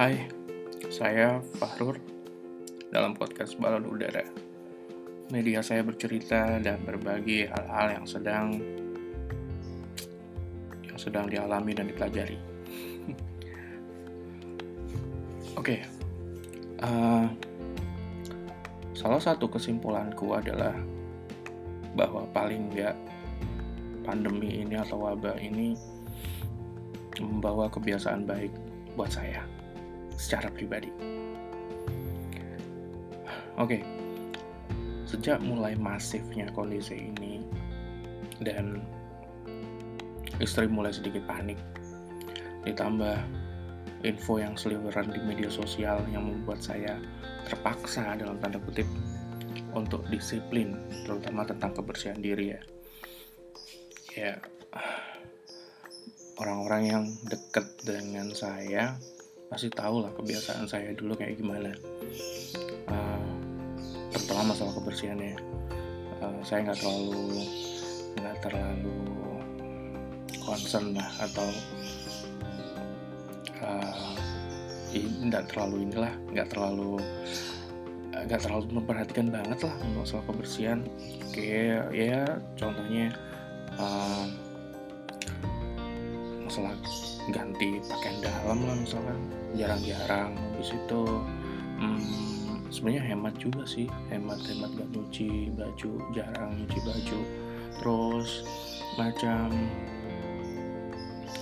Hai, saya Fahrur dalam podcast Balon Udara. Media saya bercerita dan berbagi hal-hal yang sedang yang sedang dialami dan dipelajari. Oke, okay. uh, salah satu kesimpulanku adalah bahwa paling nggak pandemi ini atau wabah ini membawa kebiasaan baik buat saya secara pribadi. Oke, okay. sejak mulai masifnya kondisi ini dan istri mulai sedikit panik, ditambah info yang seliweran di media sosial yang membuat saya terpaksa dalam tanda kutip untuk disiplin, terutama tentang kebersihan diri ya. Ya, orang-orang yang deket dengan saya pasti tahu lah kebiasaan saya dulu kayak gimana. Uh, terutama masalah kebersihannya. Uh, saya nggak terlalu nggak terlalu concern lah atau uh, nggak terlalu inilah nggak terlalu nggak terlalu memperhatikan banget lah untuk soal kebersihan. Kayak ya contohnya uh, masalah ganti pakaian dalam lah misalkan. Jarang-jarang habis itu hmm, sebenarnya hemat juga sih. Hemat hemat gak nyuci baju jarang nyuci baju. Terus macam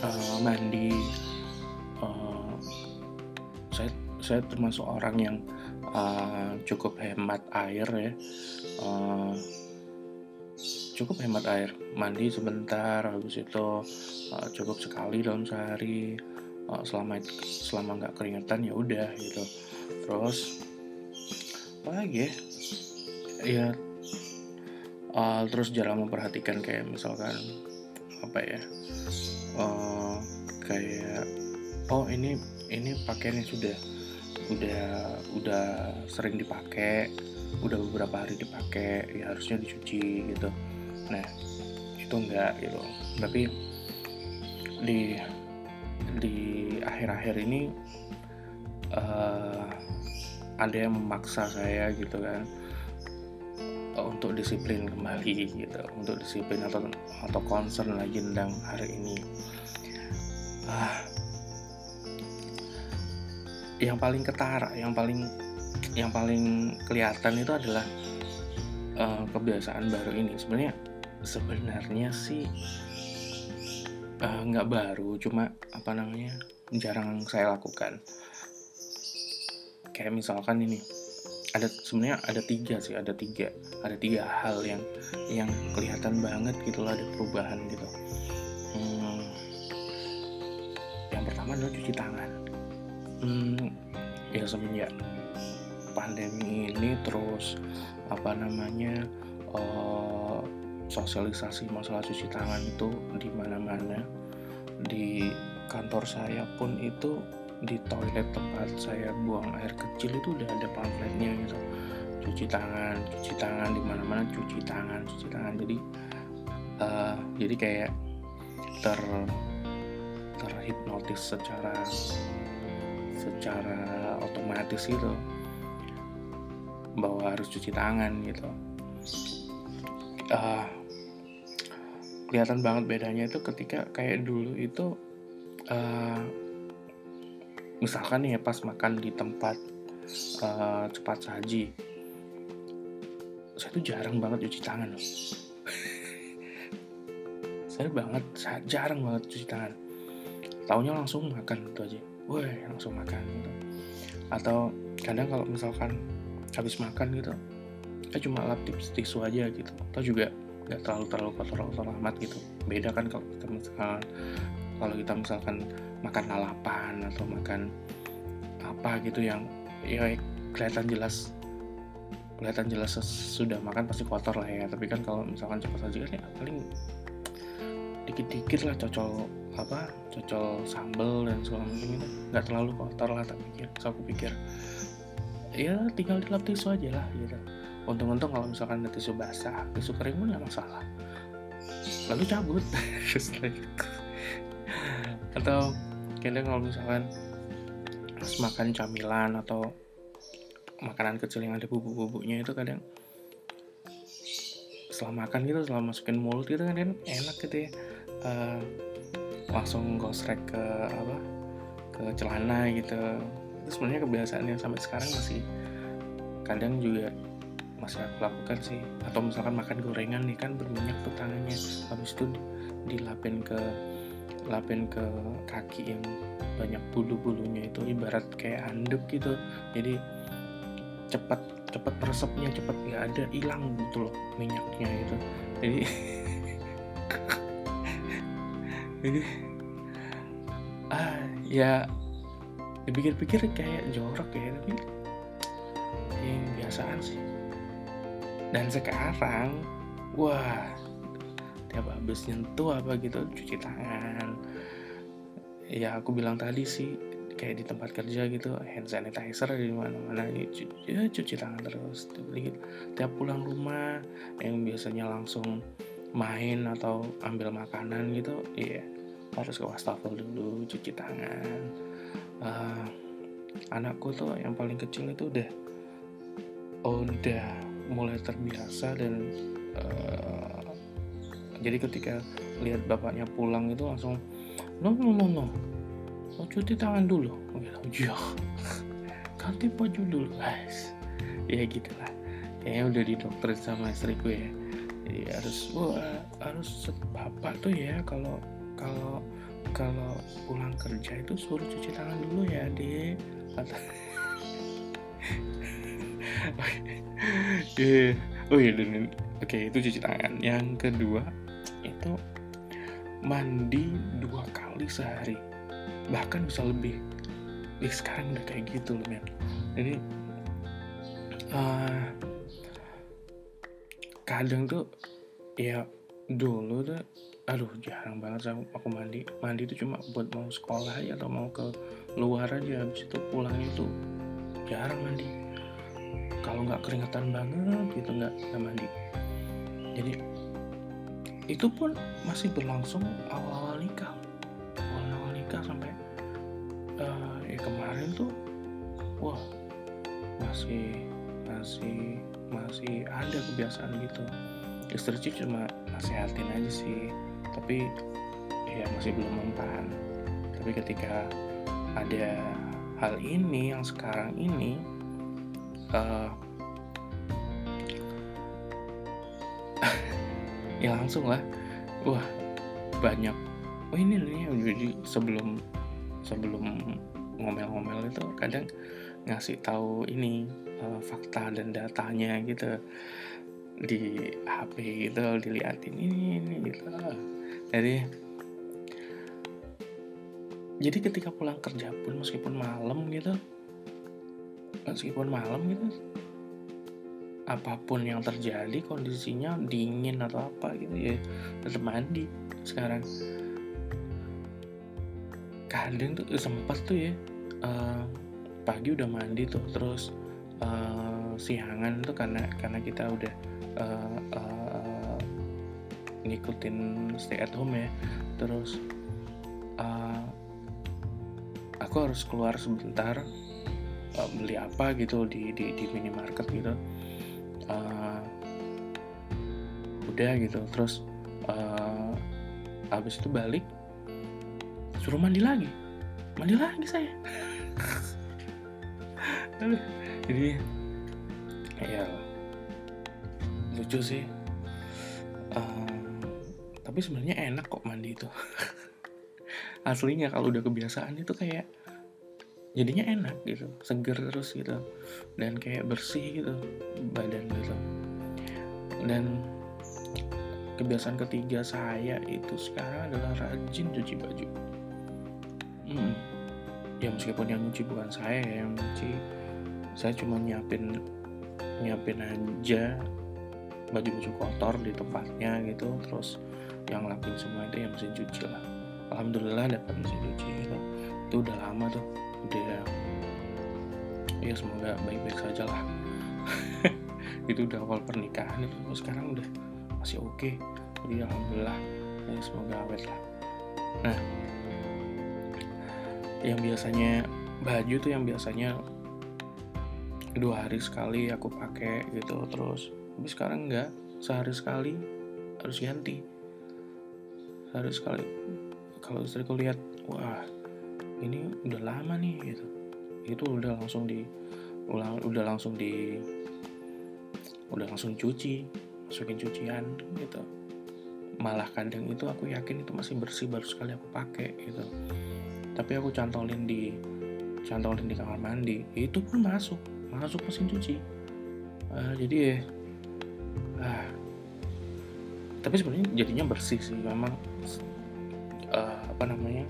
uh, mandi uh, saya saya termasuk orang yang uh, cukup hemat air ya. Uh, cukup hemat air. Mandi sebentar habis itu uh, cukup sekali dalam sehari. Uh, selama selama nggak keringetan ya udah gitu. Terus apa lagi ya? Uh, terus jarang memperhatikan kayak misalkan apa ya? Uh, kayak oh ini ini pakaiannya sudah udah udah sering dipakai udah beberapa hari dipakai ya harusnya dicuci gitu. Nah itu enggak gitu. Tapi di di akhir-akhir ini uh, ada yang memaksa saya gitu kan untuk disiplin kembali gitu untuk disiplin atau atau concern lagi tentang hari ini. Ah yang paling ketara yang paling yang paling kelihatan itu adalah uh, kebiasaan baru ini. Sebenarnya sebenarnya sih nggak uh, baru cuma apa namanya jarang saya lakukan. Kayak misalkan ini ada sebenarnya ada tiga sih ada tiga ada tiga hal yang yang kelihatan banget gitu lah ada perubahan gitu. Hmm, yang pertama adalah cuci tangan hmm, ya semenjak pandemi ini terus apa namanya uh, sosialisasi masalah cuci tangan itu di mana-mana. Di kantor saya pun itu di toilet tempat saya buang air kecil itu udah ada pamfletnya gitu. Cuci tangan cuci tangan di mana-mana cuci tangan cuci tangan. Jadi uh, jadi kayak ter terhipnotis secara secara otomatis gitu. Bahwa harus cuci tangan gitu. Uh, kelihatan banget bedanya itu ketika kayak dulu itu uh, misalkan nih ya pas makan di tempat uh, cepat saji. Saya tuh jarang banget cuci tangan loh. Saya banget jarang banget cuci tangan. Taunya langsung makan itu aja wah langsung makan gitu. Atau kadang kalau misalkan habis makan gitu saya cuma lap tisu aja gitu. Atau juga nggak terlalu terlalu kotor kotor amat gitu. Beda kan kalau kita misalkan kalau kita misalkan makan lalapan atau makan apa gitu yang ya kelihatan jelas kelihatan jelas sudah makan pasti kotor lah ya. Tapi kan kalau misalkan cepat saja kan ya paling dikit-dikit lah cocol apa cocol sambel dan segala macam itu nggak terlalu kotor lah tak pikir. So aku pikir ya tinggal dilap tisu aja lah gitu. Untung-untung kalau misalkan ada tisu basah tisu kering pun nggak masalah. Lalu cabut. Atau kadang kalau misalkan makan camilan atau makanan kecil yang ada bubuk-bubuknya itu kadang setelah makan gitu setelah masukin mulut gitu kan enak gitu ya. Uh, langsung gosrek ke apa ke celana gitu. Itu sebenarnya kebiasaan yang sampai sekarang masih kadang juga masih aku lakukan sih. Atau misalkan makan gorengan nih kan berminyak tuh tangannya. Habis itu dilapin ke lapin ke kaki yang banyak bulu-bulunya itu ibarat kayak handuk gitu. Jadi cepat cepat resepnya cepat nggak ada hilang gitu loh minyaknya itu jadi jadi ah ya dipikir-pikir kayak jorok ya tapi ya biasaan sih. Dan sekarang wah tiap habis nyentuh apa gitu cuci tangan. Ya aku bilang tadi sih kayak di tempat kerja gitu hand sanitizer di mana-mana ya cuci tangan terus tiap pulang rumah yang biasanya langsung main atau ambil makanan gitu iya. Harus ke wastafel dulu cuci tangan. Uh, anakku tuh yang paling kecil itu udah oh, udah mulai terbiasa dan uh, jadi ketika lihat bapaknya pulang itu langsung no no no no. Oh, cuci tangan dulu. Oh, iya. Ganti baju dulu. Guys ya gitulah. Kayaknya udah di dokter sama istriku ya jadi harus wah harus bapak tuh ya kalau kalau kalau pulang kerja itu suruh cuci tangan dulu ya dek kata yeah. oh iya dan oke okay, itu cuci tangan. Yang kedua itu mandi dua kali sehari. Bahkan bisa lebih. Eh, sekarang udah kayak gitu loh men. Jadi uh, kadang tuh ya dulu tuh aduh jarang banget sama aku mandi. Mandi itu cuma buat mau sekolah ya atau mau ke luar aja. Habis itu pulangnya tuh jarang mandi. Kalau nggak keringetan banget gitu nggak nggak mandi. Jadi itu pun masih berlangsung awal-awal nikah. Awal-awal nikah sampai uh, ya kemarin tuh wah masih masih masih ada kebiasaan gitu. Istri cuma nasehatin aja sih tapi ya masih belum mempan. Tapi ketika ada hal ini yang sekarang ini uh, ya langsung lah. Wah banyak. Oh ini nih jadi sebelum sebelum ngomel-ngomel itu kadang ngasih tahu ini uh, fakta dan datanya gitu. Di HP gitu diliatin ini ini gitu. Jadi jadi ketika pulang kerja pun meskipun malam gitu meskipun malam gitu apa pun yang terjadi kondisinya dingin atau apa gitu ya tetap mandi sekarang. Kadang tuh sempat tuh ya uh, pagi udah mandi tuh terus uh, siangan tuh karena karena kita udah uh, uh, ngikutin stay at home ya. Terus uh, aku harus keluar sebentar uh, beli apa gitu di di, di minimarket gitu. Uh, udah gitu terus uh, habis itu balik suruh mandi lagi. Mandi lagi saya jadi ya lucu sih. Uh, tapi sebenarnya enak kok mandi itu. Aslinya kalau udah kebiasaan itu kayak jadinya enak gitu seger terus gitu. Dan kayak bersih gitu badan gitu. Dan kebiasaan ketiga saya itu sekarang adalah rajin cuci baju. Hmm. ya meskipun yang nyuci bukan saya yang nyuci saya cuma nyiapin nyiapin aja baju-baju kotor di tempatnya gitu. Terus yang lapin semua itu yang mesin cuci lah. Alhamdulillah dapat mesin cuci gitu. itu udah lama tuh. Udah ya semoga baik-baik saja lah. Itu udah awal pernikahan itu. Sekarang udah masih oke. Okay. jadi alhamdulillah ya semoga awet lah. Nah yang biasanya baju tuh yang biasanya dua hari sekali aku pakai gitu terus tapi sekarang enggak. Sehari sekali harus ganti. Sehari sekali. Kalau istriku lihat wah ini udah lama nih gitu. Itu udah langsung di udah langsung di udah langsung cuci masukin cucian gitu. Malah kadang itu aku yakin itu masih bersih baru sekali aku pakai gitu. Tapi aku cantolin di cantolin di kamar mandi itu pun masuk masuk mesin cuci. Uh, jadi ya uh, tapi sebenarnya jadinya bersih sih. Memang uh, apa namanya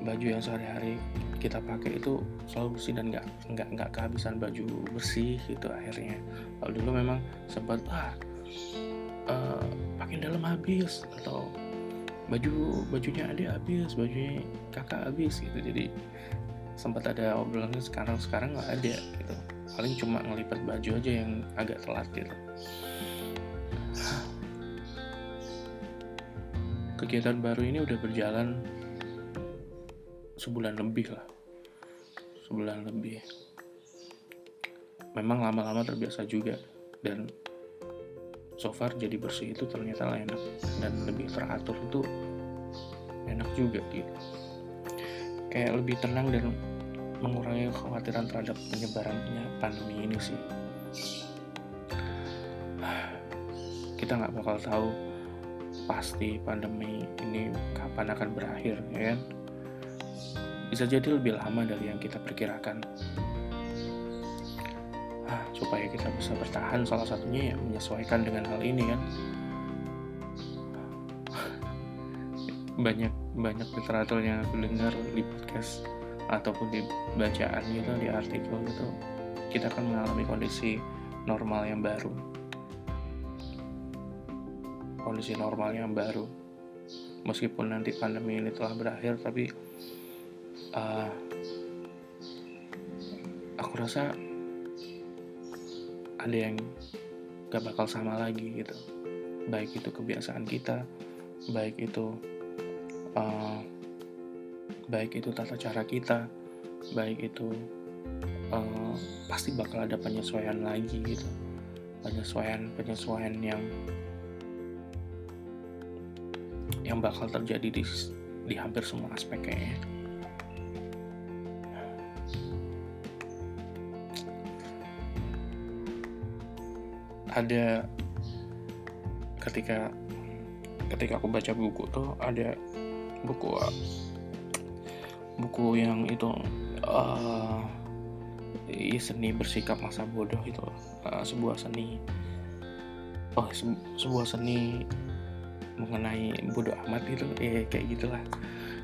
baju yang sehari-hari kita pakai itu selalu bersih dan nggak nggak nggak kehabisan baju bersih gitu akhirnya. Kalau dulu memang sempat ah uh, pakai dalam habis atau baju bajunya adik habis bajunya kakak habis gitu. Jadi sempat ada obrolan sekarang sekarang nggak ada gitu. Paling cuma ngelipat baju aja yang agak telat gitu kegiatan baru ini udah berjalan sebulan lebih lah. Sebulan lebih. Memang lama-lama terbiasa juga dan so far jadi bersih itu ternyata enak. Dan lebih teratur itu enak juga gitu kayak lebih tenang dan mengurangi kekhawatiran terhadap penyebarannya pandemi ini sih kita nggak bakal tahu pasti pandemi ini kapan akan berakhir ya kan bisa jadi lebih lama dari yang kita perkirakan. Ah, supaya kita bisa bertahan salah satunya ya menyesuaikan dengan hal ini kan. banyak banyak literatur yang aku dengar di podcast ataupun di bacaan gitu di artikel gitu kita akan mengalami kondisi normal yang baru. Kondisi normal yang baru. Meskipun nanti pandemi ini telah berakhir tapi uh, aku rasa ada yang gak bakal sama lagi gitu. Baik itu kebiasaan kita baik itu uh, baik itu tata cara kita baik itu uh, pasti bakal ada penyesuaian lagi gitu. Penyesuaian penyesuaian yang yang bakal terjadi di di hampir semua aspek kayaknya. Ada ketika ketika aku baca buku tuh ada buku buku yang itu uh, seni bersikap masa bodoh itu uh, sebuah seni oh se sebuah seni mengenai bodoh amat itu eh kayak gitulah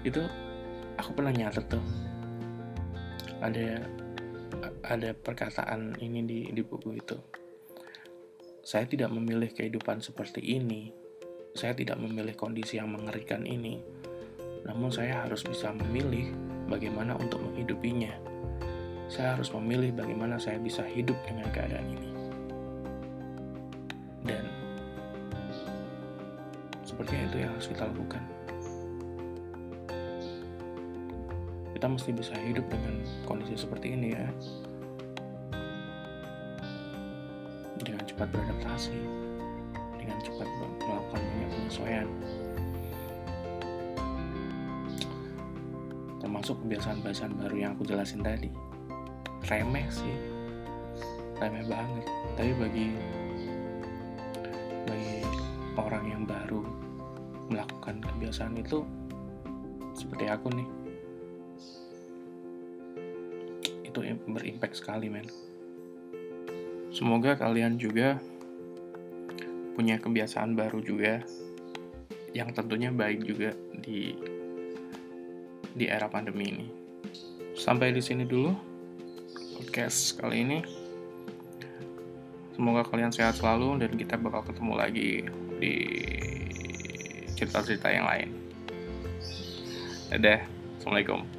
itu aku pernah nyatet tuh ada ada perkataan ini di di buku itu saya tidak memilih kehidupan seperti ini. Saya tidak memilih kondisi yang mengerikan ini. Namun saya harus bisa memilih bagaimana untuk menghidupinya. Saya harus memilih bagaimana saya bisa hidup dengan keadaan ini. Dan sepertinya itu yang harus kita lakukan. Kita mesti bisa hidup dengan kondisi seperti ini ya. cepat beradaptasi, dengan cepat melakukan banyak penyesuaian. Termasuk kebiasaan-kebiasaan baru yang aku jelasin tadi. Remeh sih, remeh banget. Tapi bagi bagi orang yang baru melakukan kebiasaan itu seperti aku nih itu berimpact sekali men Semoga kalian juga punya kebiasaan baru juga yang tentunya baik juga di di era pandemi ini. Sampai di sini dulu podcast kali ini. Semoga kalian sehat selalu dan kita bakal ketemu lagi di cerita-cerita yang lain. Dadah, Assalamualaikum.